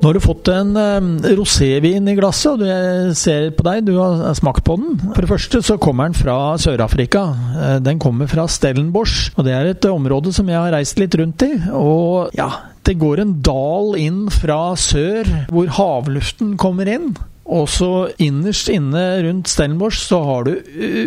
Nå har du fått en rosévin i glasset, og jeg ser på deg, du har smakt på den. For det første så kommer den fra Sør-Afrika. Uh, den kommer fra Stellenbosch, og det er et uh, område som jeg har reist litt rundt i. Og ja, det går en dal inn fra sør, hvor havluften kommer inn. Og så innerst inne rundt Stellenbosch så har du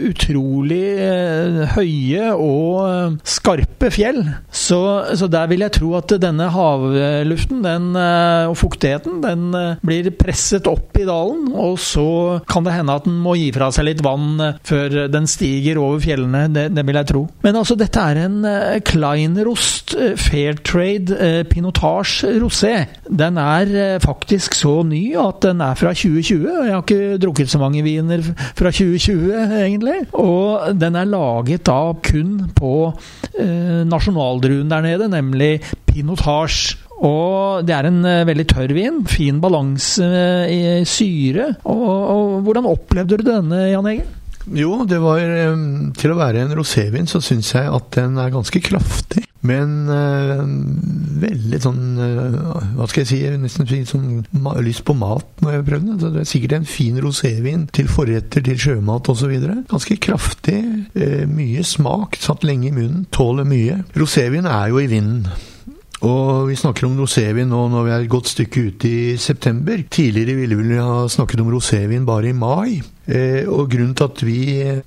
utrolig eh, høye og eh, skarpe fjell. Så, så, der vil jeg tro at denne havluften den, eh, og fuktigheten den blir presset opp i dalen. Og så kan det hende at den må gi fra seg litt vann før den stiger over fjellene. Det, det vil jeg tro. Men altså, dette er en Kleinerost Fairtrade Pinotage Rosé. Den er faktisk så ny at den er fra 2020. 2020. Jeg har ikke drukket så mange viner fra 2020, egentlig. Og den er laget da kun på eh, nasjonaldruen der nede, nemlig pinotage. Og det er en uh, veldig tørr vin. Fin balanse uh, i syre. Og, og, Hvordan opplevde du denne, Jan Egil? Jo, det var Til å være en rosévin så syns jeg at den er ganske kraftig. Men uh, veldig sånn uh, Hva skal jeg si? Nesten sånn lyst på mat når jeg prøvde den. Det er sikkert en fin rosévin til forretter, til sjømat osv. Ganske kraftig. Uh, mye smak. Satt lenge i munnen. Tåler mye. Rosévin er jo i vinden. Og vi snakker om rosévin nå når vi er et godt stykke ute i september. Tidligere ville vi ha snakket om rosévin bare i mai. Eh, og grunnen til at vi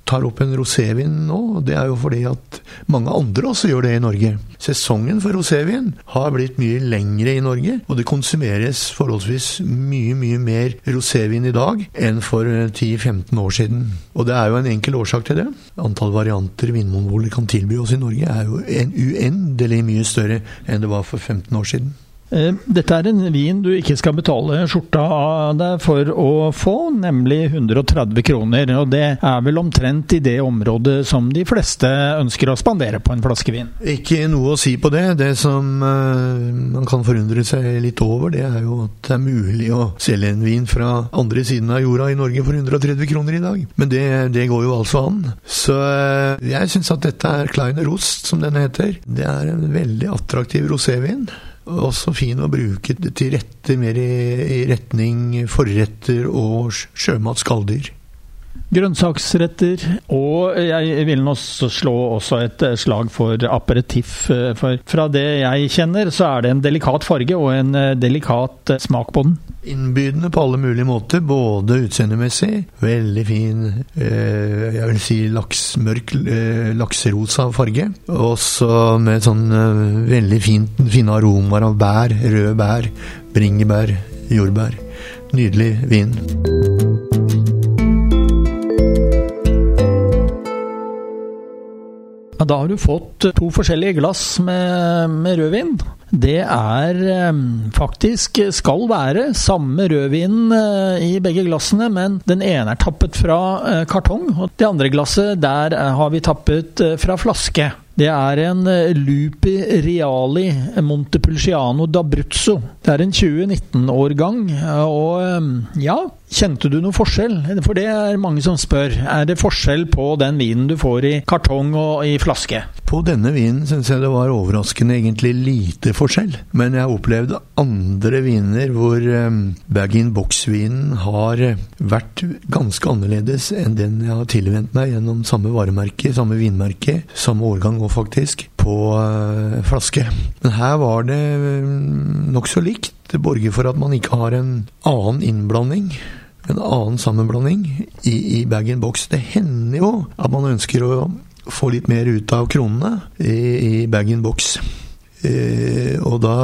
tar opp en rosévin nå, det er jo fordi at mange andre også gjør det i Norge. Sesongen for rosévin har blitt mye lengre i Norge, og det konsumeres forholdsvis mye, mye mer rosévin i dag enn for 10-15 år siden. Og det er jo en enkel årsak til det. Antall varianter Vinmonopolet kan tilby oss i Norge er jo en uendelig mye større enn det var for 15 år siden. Eh, dette er en vin du ikke skal betale skjorta av deg for å få, nemlig 130 kroner. Og det er vel omtrent i det området som de fleste ønsker å spandere på en flaske vin. Ikke noe å si på det. Det som uh, man kan forundre seg litt over, det er jo at det er mulig å selge en vin fra andre siden av jorda i Norge for 130 kroner i dag. Men det, det går jo altså an. Så uh, jeg syns at dette er Kleiner Rost, som den heter. Det er en veldig attraktiv rosévin også fin å bruke til rette mer i, i retning forretter og sjømat, skalldyr. Grønnsaksretter, og jeg vil nå slå også et slag for aperitiff. For fra det jeg kjenner, så er det en delikat farge og en delikat smak på den. Innbydende på alle mulige måter, både utseendemessig, veldig fin eh, jeg vil si laks, mørk eh, lakserosa farge, også med sånn eh, veldig fint, fine aromaer av bær, røde bær, bringebær, jordbær. Nydelig vin. Da har du fått to forskjellige glass med, med rødvin. Det er eh, faktisk skal være samme rødvin eh, i begge glassene, men den ene er tappet fra eh, kartong, og det andre glasset der har vi tappet fra flaske. Det er en Lupi Reali Montepulciano d'Abruzzo. Det er en 2019-årgang, og ja Kjente du noe forskjell? For det er mange som spør. Er det forskjell på den vinen du får i kartong og i flaske? På denne vinen syns jeg det var overraskende egentlig lite forskjell. Men jeg opplevde andre viner hvor um, bag-in-box-vinen har vært ganske annerledes enn den jeg har tilvendt meg gjennom samme varemerke, samme vinmerke, samme årgang òg faktisk, på uh, flaske. Men her var det nokså likt. Det borger for at man ikke har en annen innblanding en annen sammenblanding i, i bag-in-box. Det hender jo at man ønsker å få litt mer ut av kronene i, i bag-in-box. Eh, og da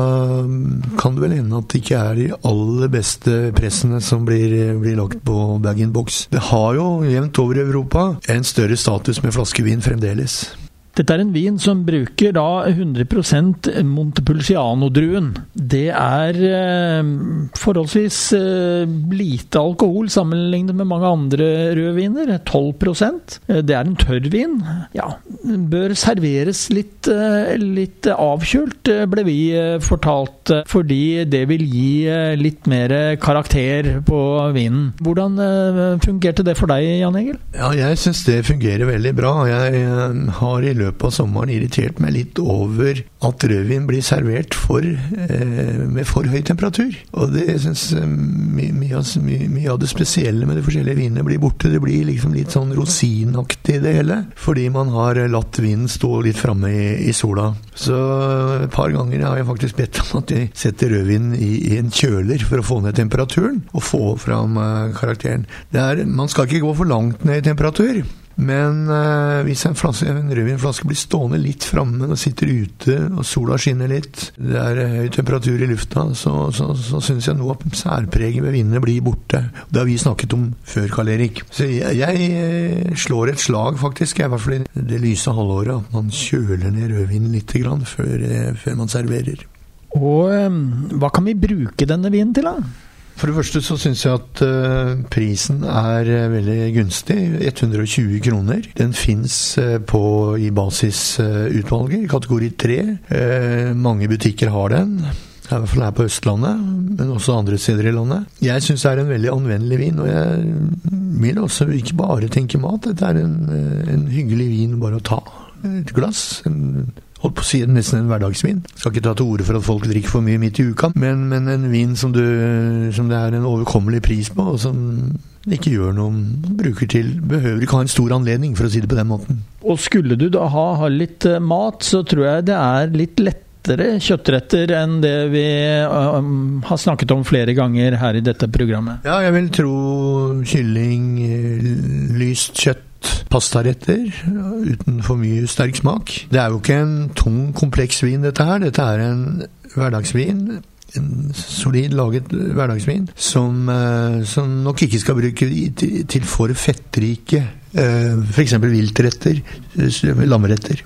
kan det vel hende at det ikke er de aller beste pressene som blir, blir lagt på bag-in-box. Det har jo jevnt over Europa en større status med flaskevin fremdeles. Dette er en vin som bruker da 100% Montepulciano-druen. Det er eh, forholdsvis eh, lite alkohol sammenlignet med mange andre rødviner, 12 eh, Det er en tørrvin. Ja, bør serveres litt, eh, litt avkjølt, ble vi fortalt, fordi det vil gi litt mer karakter på vinen. Hvordan fungerte det for deg, Jan Egil? Ja, jeg syns det fungerer veldig bra. Jeg har i løpet av sommeren irritert meg litt over at rødvin blir servert for, med for høy temperatur. Og det jeg syns mye, mye, mye, av det spesielle med de forskjellige vinene blir borte. Det blir liksom litt sånn rosinaktig det hele. Fordi man har latt vinen stå litt framme i, i, sola. Så et par ganger har jeg faktisk bedt om at de setter rødvin i, i, en kjøler for å få ned temperaturen, og få fram eh, karakteren. Er, man skal ikke gå for langt ned i temperatur. Men øh, hvis en, flaske, en rødvinflaske blir stående litt framme og sitter ute, og sola skinner litt, det er øh, høy temperatur i lufta, så, så, så syns jeg noe av særpreget ved vinene blir borte. Det har vi snakket om før, Karl Erik. Så jeg, jeg øh, slår et slag, faktisk, i hvert fall i det lyse halvåret, at man kjøler ned rødvinen litt grann før, før man serverer. Og hva kan vi bruke denne vinen til, da? For det første så syns jeg at uh, prisen er uh, veldig gunstig. 120 kroner. Den fins eh, i basisutvalget, kategori 3. mange butikker har den. I hvert fall her på Østlandet, men også andre steder i landet. Jeg syns det er en veldig anvendelig vin, og jeg vil også ikke bare tenke mat. Dette er en, en hyggelig vin bare å ta. Et glass. En holdt på å si nesten en hverdagsvin. Skal ikke ta til orde for at folk drikker for mye midt i uka, men, men en vin som, du, som, det er en overkommelig pris på, og som ikke gjør noe bruker til Behøver ikke ha en stor anledning, for å si det på den måten. Og skulle du da ha, ha litt uh, mat, så tror jeg det er litt lettere kjøttretter enn det vi uh, um, har snakket om flere ganger her i dette programmet. Ja, jeg vil tro kylling, lyst kjøtt pastaretter uten for mye sterk smak. Det er jo ikke en tung, kompleks vin, dette her. Dette er en hverdagsvin. En solid laget hverdagsvin som, eh, som nok ikke skal bruke til for fettrike eh, f.eks. viltretter, lammeretter.